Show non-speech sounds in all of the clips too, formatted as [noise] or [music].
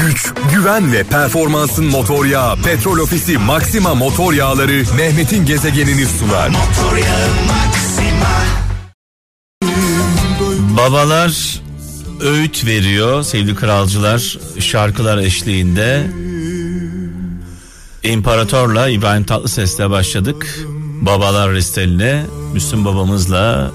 güç, güven ve performansın motor yağı Petrol Ofisi Maxima motor yağları Mehmet'in gezegenini sunar. Babalar öğüt veriyor sevgili kralcılar şarkılar eşliğinde. İmparatorla İbrahim Tatlıses'le başladık. Babalar listeline Müslüm babamızla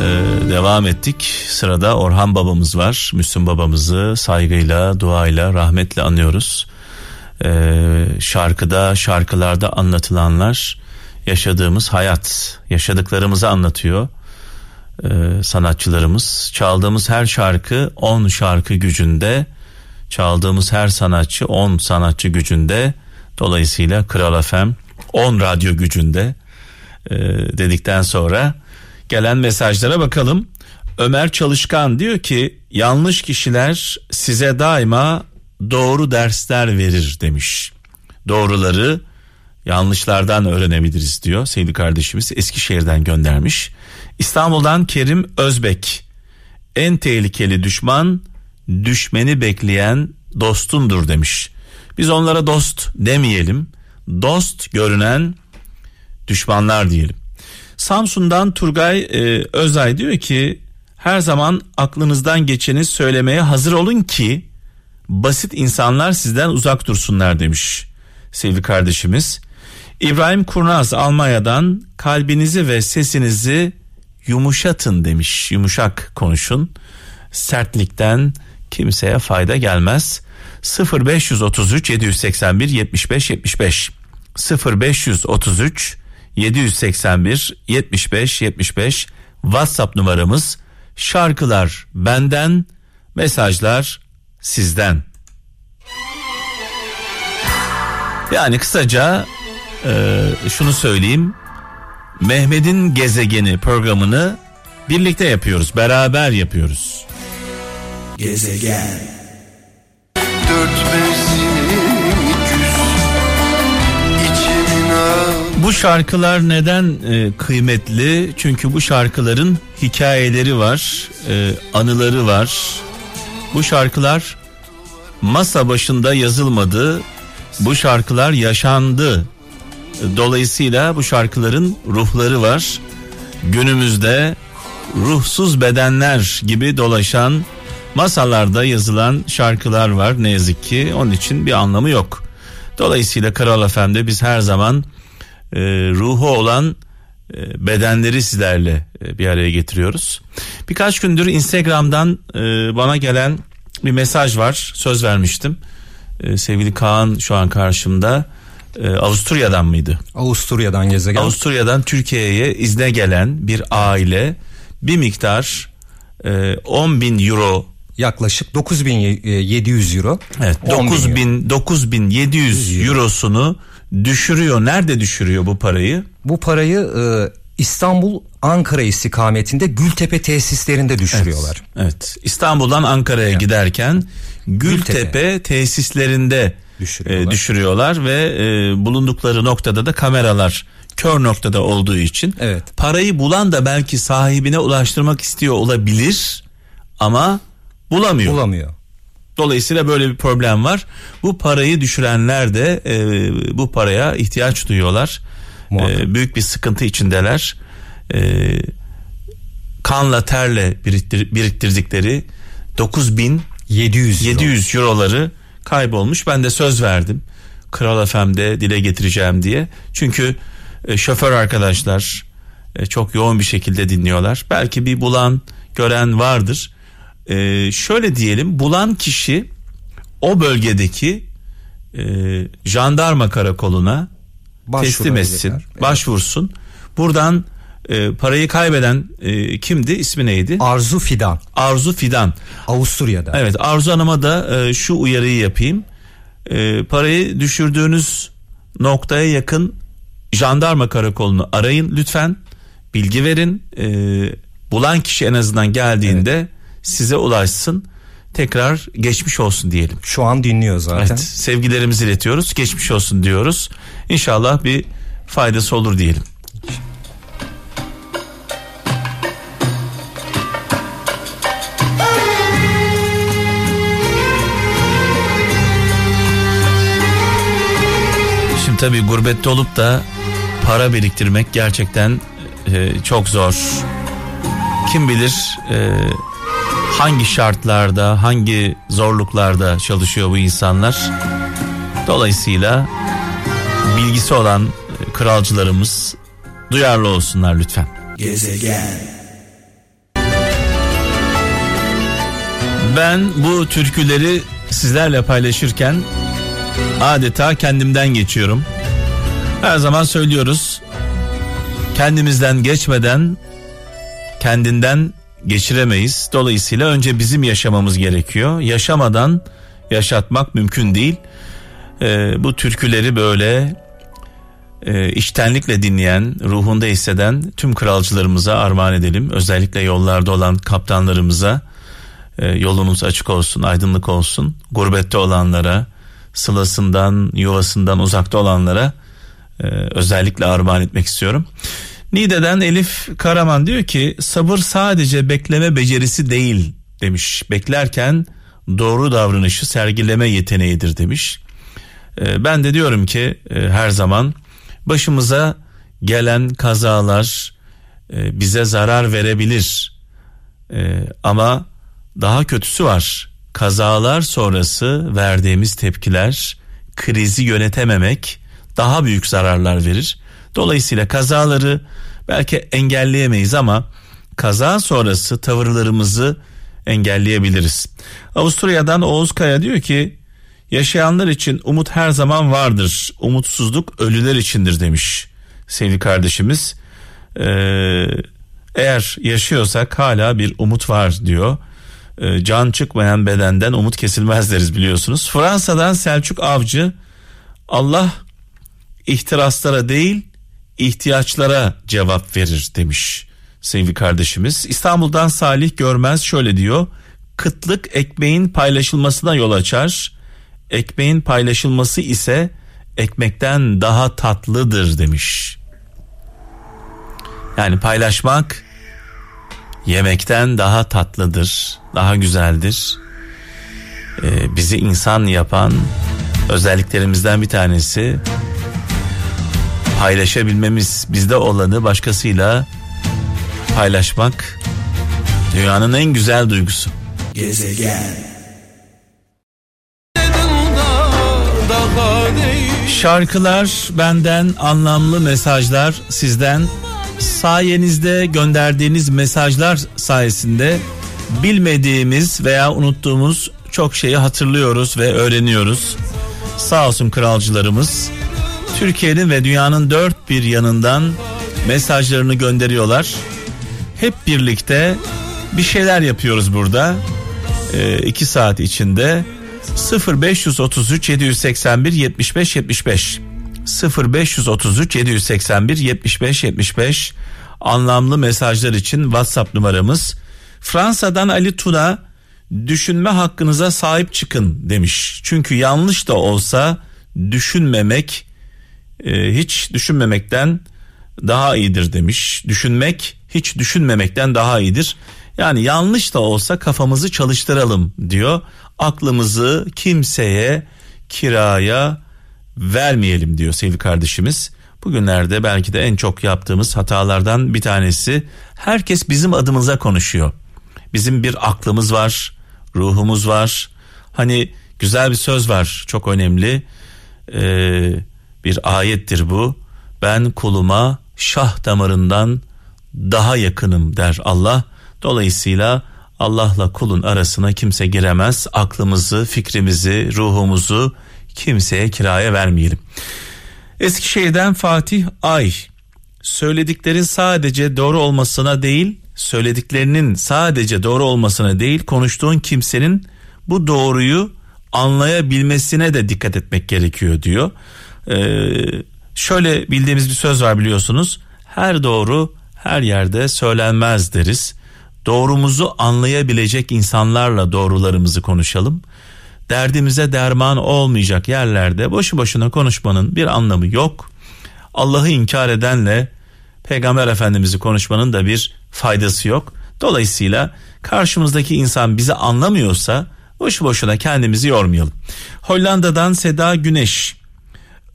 e, devam ettik. Sırada Orhan babamız var. Müslüm babamızı saygıyla, duayla, rahmetle anıyoruz. E, şarkıda, şarkılarda anlatılanlar yaşadığımız hayat, yaşadıklarımızı anlatıyor e, sanatçılarımız. Çaldığımız her şarkı 10 şarkı gücünde, çaldığımız her sanatçı 10 sanatçı gücünde. Dolayısıyla Kral FM 10 radyo gücünde e, dedikten sonra gelen mesajlara bakalım. Ömer Çalışkan diyor ki yanlış kişiler size daima doğru dersler verir demiş. Doğruları yanlışlardan öğrenebiliriz diyor sevgili kardeşimiz Eskişehir'den göndermiş. İstanbul'dan Kerim Özbek en tehlikeli düşman düşmeni bekleyen dostundur demiş. Biz onlara dost demeyelim. Dost görünen düşmanlar diyelim. Samsun'dan Turgay e, Özay diyor ki her zaman aklınızdan geçeni söylemeye hazır olun ki basit insanlar sizden uzak dursunlar demiş sevgili kardeşimiz. İbrahim Kurnaz Almanya'dan kalbinizi ve sesinizi yumuşatın demiş. Yumuşak konuşun. Sertlikten kimseye fayda gelmez. 0533 781 75 75 0533 781 75 75 WhatsApp numaramız. Şarkılar benden, mesajlar sizden. Yani kısaca e, şunu söyleyeyim. Mehmet'in gezegeni programını birlikte yapıyoruz, beraber yapıyoruz. Gezegen Dört Bu şarkılar neden e, kıymetli? Çünkü bu şarkıların hikayeleri var, e, anıları var. Bu şarkılar masa başında yazılmadı. Bu şarkılar yaşandı. Dolayısıyla bu şarkıların ruhları var. Günümüzde ruhsuz bedenler gibi dolaşan masalarda yazılan şarkılar var ne yazık ki. Onun için bir anlamı yok. Dolayısıyla Kral FM'de biz her zaman e, ruhu olan e, bedenleri sizlerle e, bir araya getiriyoruz. Birkaç gündür Instagram'dan e, bana gelen bir mesaj var. Söz vermiştim. E, sevgili Kaan şu an karşımda. E, Avusturya'dan mıydı? Avusturya'dan gezegen. Avusturya'dan Türkiye'ye izne gelen bir aile bir miktar e, 10 bin euro Yaklaşık 9700 euro. Evet 10 bin 9000 9700 eurosunu düşürüyor. Nerede düşürüyor bu parayı? Bu parayı e, İstanbul Ankara istikametinde Gültepe tesislerinde düşürüyorlar. Evet. İstanbul'dan Ankara'ya giderken Gültepe, tesislerinde Düşürüyorlar. e, düşürüyorlar ve e, bulundukları noktada da kameralar kör noktada olduğu için Evet. parayı bulan da belki sahibine ulaştırmak istiyor olabilir ama bulamıyor. Bulamıyor. Dolayısıyla böyle bir problem var. Bu parayı düşürenler de e, bu paraya ihtiyaç duyuyorlar. Muhakkak. E, büyük bir sıkıntı içindeler. E, kanla terle biriktir, biriktirdikleri 9000 700 euro. 700 euroları kaybolmuş. Ben de söz verdim. Kral FM'de dile getireceğim diye. Çünkü e, şoför arkadaşlar e, çok yoğun bir şekilde dinliyorlar. Belki bir bulan, gören vardır. E, şöyle diyelim, bulan kişi o bölgedeki e, jandarma karakoluna teslim etsin. Evet. başvursun. Buradan e, parayı kaybeden e, kimdi? İsmi neydi? Arzu Fidan. Arzu Fidan. Avusturya'da. Evet Arzu Hanım'a da e, şu uyarıyı yapayım. E, parayı düşürdüğünüz noktaya yakın jandarma karakolunu arayın lütfen. Bilgi verin. E, bulan kişi en azından geldiğinde size ulaşsın. Tekrar geçmiş olsun diyelim. Şu an dinliyor zaten. Evet, sevgilerimizi iletiyoruz. Geçmiş olsun diyoruz. İnşallah bir faydası olur diyelim. Şimdi tabii gurbette olup da para biriktirmek gerçekten e, çok zor. Kim bilir e, hangi şartlarda, hangi zorluklarda çalışıyor bu insanlar. Dolayısıyla bilgisi olan e, kralcılarımız duyarlı olsunlar lütfen. Gezegen. Ben bu türküleri sizlerle paylaşırken adeta kendimden geçiyorum. Her zaman söylüyoruz. Kendimizden geçmeden kendinden geçiremeyiz. Dolayısıyla önce bizim yaşamamız gerekiyor. Yaşamadan yaşatmak mümkün değil. Ee, bu türküleri böyle e, içtenlikle dinleyen, ruhunda hisseden tüm kralcılarımıza armağan edelim. Özellikle yollarda olan kaptanlarımıza e, yolunuz açık olsun, aydınlık olsun. Gurbette olanlara, sılasından, yuvasından uzakta olanlara e, özellikle armağan etmek istiyorum. Nide'den Elif Karaman diyor ki sabır sadece bekleme becerisi değil demiş. Beklerken doğru davranışı sergileme yeteneğidir demiş. E, ben de diyorum ki e, her zaman başımıza gelen kazalar e, bize zarar verebilir. E, ama daha kötüsü var. Kazalar sonrası verdiğimiz tepkiler, krizi yönetememek daha büyük zararlar verir. Dolayısıyla kazaları belki engelleyemeyiz ama kaza sonrası tavırlarımızı engelleyebiliriz. Avusturya'dan Oğuz Kaya diyor ki yaşayanlar için umut her zaman vardır. Umutsuzluk ölüler içindir demiş sevgili kardeşimiz. Ee, eğer yaşıyorsak hala bir umut var diyor. Ee, can çıkmayan bedenden umut kesilmez deriz biliyorsunuz. Fransa'dan Selçuk Avcı Allah ihtiraslara değil ihtiyaçlara cevap verir demiş sevgili kardeşimiz. İstanbul'dan Salih Görmez şöyle diyor. Kıtlık ekmeğin paylaşılmasına yol açar. Ekmeğin paylaşılması ise ekmekten daha tatlıdır demiş. Yani paylaşmak yemekten daha tatlıdır, daha güzeldir. Ee, bizi insan yapan özelliklerimizden bir tanesi paylaşabilmemiz, bizde olanı başkasıyla paylaşmak dünyanın en güzel duygusu. Gezegen. Şarkılar benden anlamlı mesajlar sizden sayenizde gönderdiğiniz mesajlar sayesinde bilmediğimiz veya unuttuğumuz çok şeyi hatırlıyoruz ve öğreniyoruz. Sağ olsun kralcılarımız Türkiye'nin ve dünyanın dört bir yanından mesajlarını gönderiyorlar. Hep birlikte bir şeyler yapıyoruz burada. E, iki saat içinde 0533 781 75 75 0533 781 75 75 anlamlı mesajlar için WhatsApp numaramız. Fransa'dan Ali Tuna düşünme hakkınıza sahip çıkın demiş. Çünkü yanlış da olsa düşünmemek e, hiç düşünmemekten daha iyidir demiş. Düşünmek hiç düşünmemekten daha iyidir. Yani yanlış da olsa kafamızı çalıştıralım diyor. Aklımızı kimseye kiraya vermeyelim diyor sevgili kardeşimiz. Bugünlerde belki de en çok yaptığımız hatalardan bir tanesi herkes bizim adımıza konuşuyor. Bizim bir aklımız var, ruhumuz var. Hani güzel bir söz var çok önemli. Ee, bir ayettir bu. Ben kuluma şah damarından daha yakınım der Allah. Dolayısıyla Allah'la kulun arasına kimse giremez. Aklımızı, fikrimizi, ruhumuzu kimseye kiraya vermeyelim. Eskişehir'den Fatih Ay söylediklerin sadece doğru olmasına değil söylediklerinin sadece doğru olmasına değil konuştuğun kimsenin bu doğruyu anlayabilmesine de dikkat etmek gerekiyor diyor. Ee, şöyle bildiğimiz bir söz var biliyorsunuz her doğru her yerde söylenmez deriz. Doğrumuzu anlayabilecek insanlarla doğrularımızı konuşalım derdimize derman olmayacak yerlerde boşu boşuna konuşmanın bir anlamı yok. Allah'ı inkar edenle Peygamber Efendimiz'i konuşmanın da bir faydası yok. Dolayısıyla karşımızdaki insan bizi anlamıyorsa boşu boşuna kendimizi yormayalım. Hollanda'dan Seda Güneş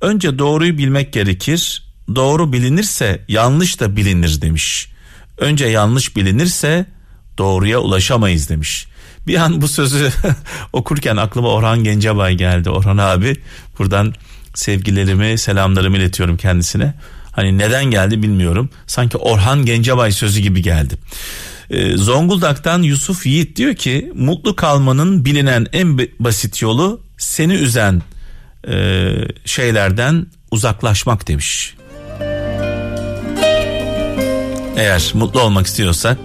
Önce doğruyu bilmek gerekir. Doğru bilinirse yanlış da bilinir demiş. Önce yanlış bilinirse doğruya ulaşamayız demiş. Bir an bu sözü [laughs] okurken aklıma Orhan Gencebay geldi. Orhan abi buradan sevgilerimi selamlarımı iletiyorum kendisine. Hani neden geldi bilmiyorum. Sanki Orhan Gencebay sözü gibi geldi. Ee, Zonguldak'tan Yusuf Yiğit diyor ki mutlu kalmanın bilinen en basit yolu seni üzen e, şeylerden uzaklaşmak demiş. Eğer mutlu olmak istiyorsak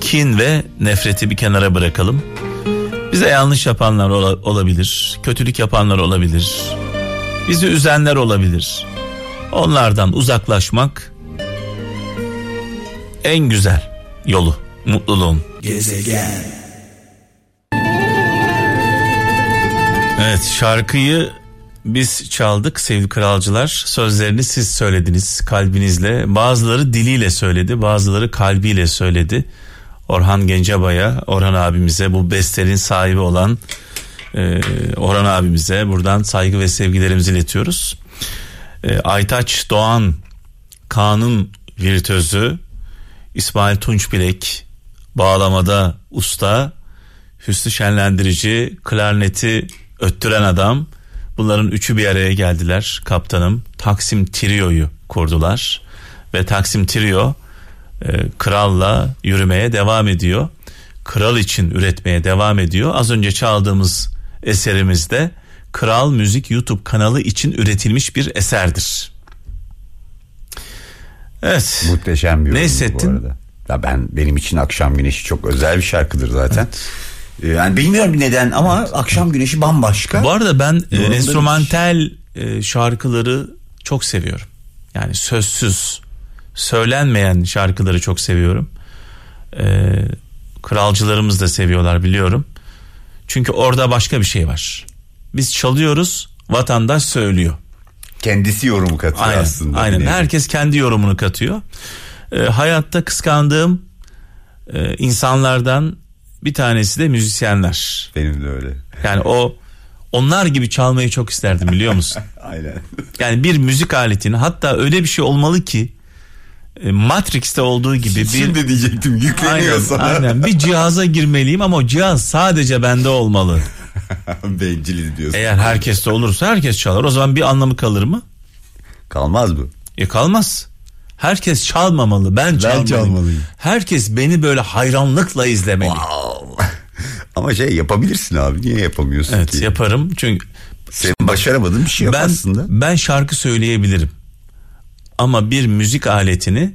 kin ve nefreti bir kenara bırakalım. Bize yanlış yapanlar ola, olabilir, kötülük yapanlar olabilir, bizi üzenler olabilir. Onlardan uzaklaşmak en güzel yolu mutluluğun. Gezegen. Evet şarkıyı biz çaldık sevgili kralcılar. Sözlerini siz söylediniz kalbinizle. Bazıları diliyle söyledi, bazıları kalbiyle söyledi. Orhan Gencebay'a, Orhan abimize bu bestenin sahibi olan e, Orhan abimize buradan saygı ve sevgilerimizi iletiyoruz. E, Aytaç Doğan Kaan'ın virtüözü İsmail Tunçbilek bağlamada usta Hüsnü Şenlendirici klarneti öttüren adam bunların üçü bir araya geldiler kaptanım Taksim Trio'yu kurdular ve Taksim Trio e, kralla yürümeye devam ediyor kral için üretmeye devam ediyor az önce çaldığımız eserimizde Kral Müzik YouTube kanalı için üretilmiş bir eserdir. Evet. Muhteşem bir Ne hissettin? bu arada. Ya ben benim için Akşam Güneşi çok özel bir şarkıdır zaten. Ee, Yani bilmiyorum neden ama Akşam Güneşi bambaşka. Bu arada ben e, enstrümantal e, şarkıları çok seviyorum. Yani sözsüz, söylenmeyen şarkıları çok seviyorum. E, kralcılarımız da seviyorlar biliyorum. Çünkü orada başka bir şey var. Biz çalıyoruz, vatandaş söylüyor. Kendisi yorumu katıyor Aynen, aslında. aynen. Nevi. Herkes kendi yorumunu katıyor. E, hayatta kıskandığım e, insanlardan bir tanesi de müzisyenler. Benim de öyle. Yani o onlar gibi çalmayı çok isterdim biliyor musun? [laughs] Aynen. Yani bir müzik aletini hatta öyle bir şey olmalı ki e, Matrix'te olduğu gibi bir Şimdi diyecektim yükleniyor aynen, sana. aynen bir cihaza girmeliyim ama o cihaz sadece bende olmalı. [laughs] Benciliz diyorsun. Eğer herkeste olursa herkes çalar. O zaman bir anlamı kalır mı? Kalmaz bu. E kalmaz. Herkes çalmamalı. Ben çalmalıyım. çalmalıyım. Herkes beni böyle hayranlıkla izlemeli. Ama şey yapabilirsin abi. Niye yapamıyorsun Evet ki? yaparım. Çünkü Senin başaramadığın bir şey yok ben aslında. ben şarkı söyleyebilirim. Ama bir müzik aletini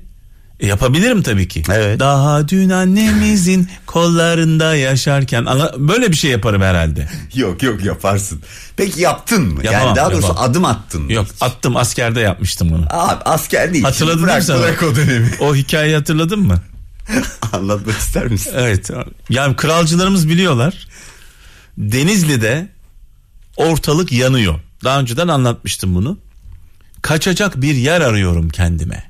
e, yapabilirim tabii ki. Evet. Daha dün annemizin kollarında yaşarken böyle bir şey yaparım herhalde. [laughs] Yok yok yaparsın. Peki yaptın mı? Yapamam, yani daha doğrusu yapamam. adım attın mı? Yok attım askerde yapmıştım bunu. Abi asker değil. Hatırladın sana? Bırak o dönemi. O hikayeyi hatırladın mı? [laughs] Anlatmak ister misin? Evet. Yani kralcılarımız biliyorlar. Denizli'de ortalık yanıyor. Daha önceden anlatmıştım bunu. Kaçacak bir yer arıyorum kendime.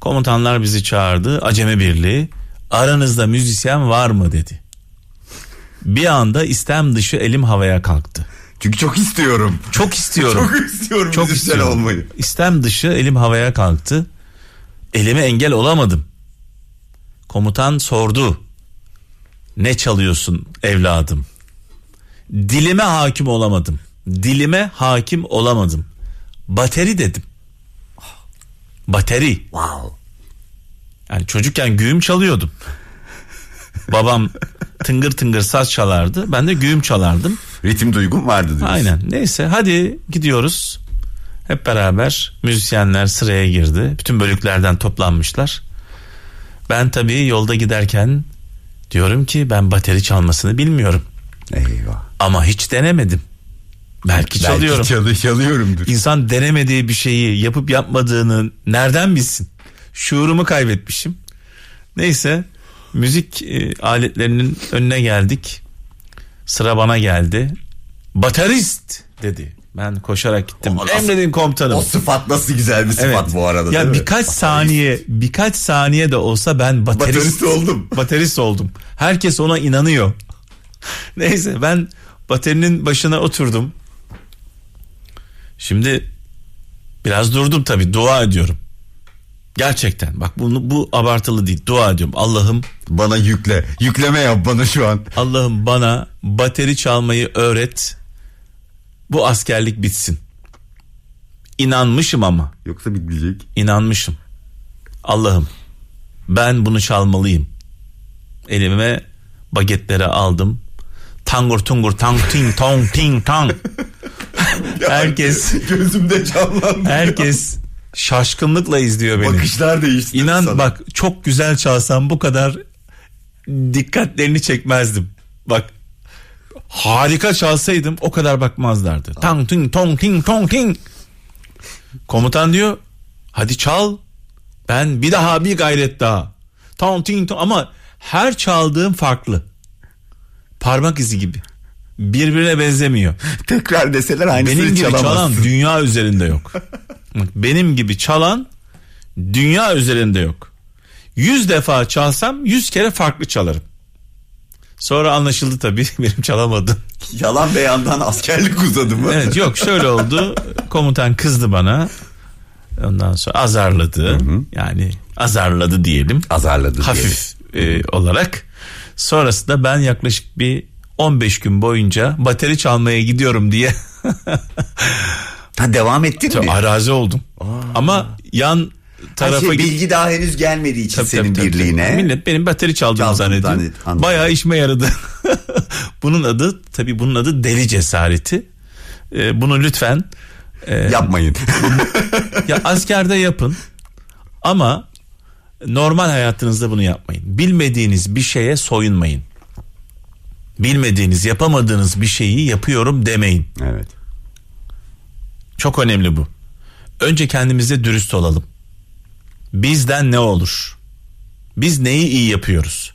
Komutanlar bizi çağırdı. Acemi Birliği. Aranızda müzisyen var mı dedi. Bir anda istem dışı elim havaya kalktı. Çünkü çok istiyorum. Çok istiyorum. Çok istiyorum Çok müzisyen istiyorum. olmayı. İstem dışı elim havaya kalktı. Elime engel olamadım. Komutan sordu. Ne çalıyorsun evladım? Dilime hakim olamadım. Dilime hakim olamadım. Bateri dedim. Bateri. Wow. Yani çocukken güğüm çalıyordum. Babam tıngır tıngır saz çalardı. Ben de güğüm çalardım. Ritim duygum vardı diyorsun. Aynen. Neyse hadi gidiyoruz. Hep beraber müzisyenler sıraya girdi. Bütün bölüklerden toplanmışlar. Ben tabii yolda giderken diyorum ki ben bateri çalmasını bilmiyorum. Eyvah. Ama hiç denemedim. Belki çalıyorum. Belki çalı, çalıyorumdur. İnsan denemediği bir şeyi yapıp yapmadığını nereden bilsin? Şuurumu kaybetmişim. Neyse müzik e, aletlerinin önüne geldik. Sıra bana geldi. Baterist dedi. Ben koşarak gittim. O Emredin komutanım. O sıfat nasıl güzel bir sıfat bu arada Ya değil mi? birkaç saniye birkaç saniye de olsa ben baterist, Baterist oldum. [laughs] Baterist oldum. Herkes ona inanıyor. [laughs] Neyse ben baterinin başına oturdum. Şimdi biraz durdum tabii dua ediyorum. Gerçekten bak bunu bu abartılı değil dua ediyorum. Allah'ım Bana yükle. Yükleme yap bana şu an. Allah'ım bana bateri çalmayı öğret. Bu askerlik bitsin. İnanmışım ama Yoksa bitmeyecek. inanmışım. Allah'ım ben bunu çalmalıyım. Elime bagetleri aldım. Tangur tungur tang ting tong ting tang. [laughs] herkes Gözümde canlandı. herkes şaşkınlıkla izliyor beni. Bakışlar değişti. İnan sana. bak çok güzel çalsam bu kadar dikkatlerini çekmezdim. Bak harika çalsaydım o kadar bakmazlardı. Tang ting tong ting tong ting. Komutan diyor hadi çal. Ben bir daha bir gayret daha. Tong ting tong ama her çaldığım farklı. Parmak izi gibi. Birbirine benzemiyor. [laughs] Tekrar deseler aynısını Benim gibi çalamazsın. çalan dünya üzerinde yok. Benim gibi çalan dünya üzerinde yok. Yüz defa çalsam yüz kere farklı çalarım. Sonra anlaşıldı tabii [laughs] benim çalamadım. Yalan beyandan askerlik uzadı mı? Evet yok şöyle oldu. Komutan kızdı bana. Ondan sonra azarladı. Yani azarladı diyelim. Azarladı Hafif e, olarak. Sonrasında ben yaklaşık bir 15 gün boyunca bateri çalmaya gidiyorum diye [laughs] Ha devam ettin mi? arazi oldum. Ama yan Tarafa tarafa git- bilgi daha henüz gelmediği için Tabii, senin tabii, birliğine. tabii. Millet benim bateri çaldığımı zannediyor. Bayağı işime yaradı. [laughs] bunun adı tabii bunun adı deli cesareti. Ee, bunu lütfen e, Yapmayın. [laughs] ya askerde yapın ama normal hayatınızda bunu yapmayın. Bilmediğiniz bir şeye soyunmayın. Bilmediğiniz, yapamadığınız bir şeyi yapıyorum demeyin. evet. Çok önemli bu. Önce kendimize dürüst olalım. Bizden ne olur? Biz neyi iyi yapıyoruz?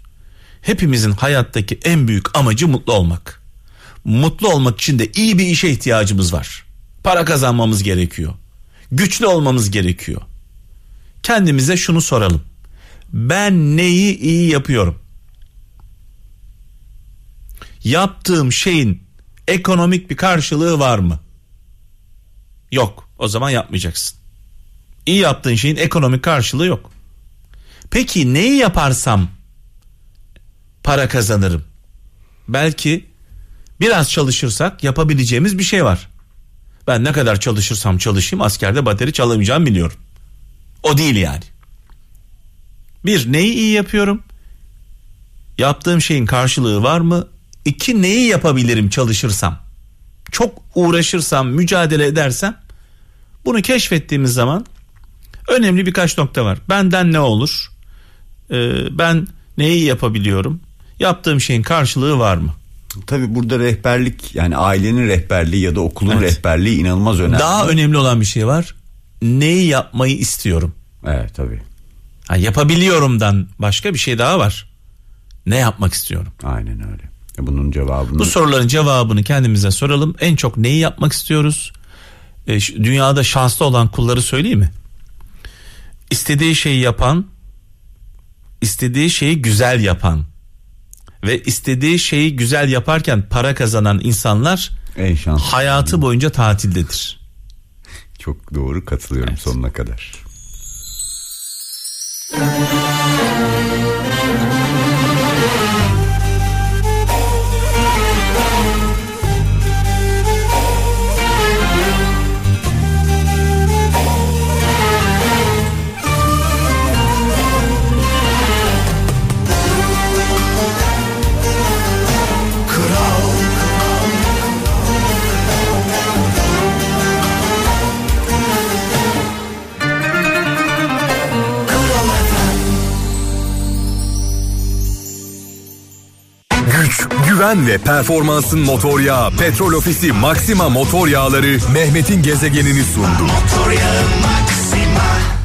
Hepimizin hayattaki en büyük amacı mutlu olmak. Mutlu olmak için de iyi bir işe ihtiyacımız var. Para kazanmamız gerekiyor. Güçlü olmamız gerekiyor. Kendimize şunu soralım. Ben neyi iyi yapıyorum? Yaptığım şeyin ekonomik bir karşılığı var mı? Yok. O zaman yapmayacaksın. İyi yaptığın şeyin ekonomik karşılığı yok. Peki neyi yaparsam para kazanırım? Belki biraz çalışırsak yapabileceğimiz bir şey var. Ben ne kadar çalışırsam çalışayım askerde bateri çalamayacağım biliyorum. O değil yani. Bir neyi iyi yapıyorum? Yaptığım şeyin karşılığı var mı? İki neyi yapabilirim çalışırsam? Çok uğraşırsam, mücadele edersem bunu keşfettiğimiz zaman önemli birkaç nokta var. Benden ne olur? Ee, ben neyi yapabiliyorum? Yaptığım şeyin karşılığı var mı? Tabii burada rehberlik yani ailenin rehberliği ya da okulun Evet. rehberliği inanılmaz önemli. Daha önemli olan bir şey var. Neyi yapmayı istiyorum? Evet tabii. Ha, yapabiliyorumdan başka bir şey daha var. Ne yapmak istiyorum? Aynen öyle. E Bunun cevabını Bu soruların cevabını kendimize soralım. En çok neyi yapmak istiyoruz? E, dünyada şanslı olan kulları söyleyeyim mi? İstediği şeyi yapan, istediği şeyi güzel yapan ve istediği şeyi güzel yaparken para kazanan insanlar en şanslı. hayatı boyunca tatildedir. Çok doğru katılıyorum sonuna kadar. Güven ve performansın motor yağı Petrol Ofisi Maxima motor yağları Mehmet'in gezegenini sundu. Motor yağı Maxima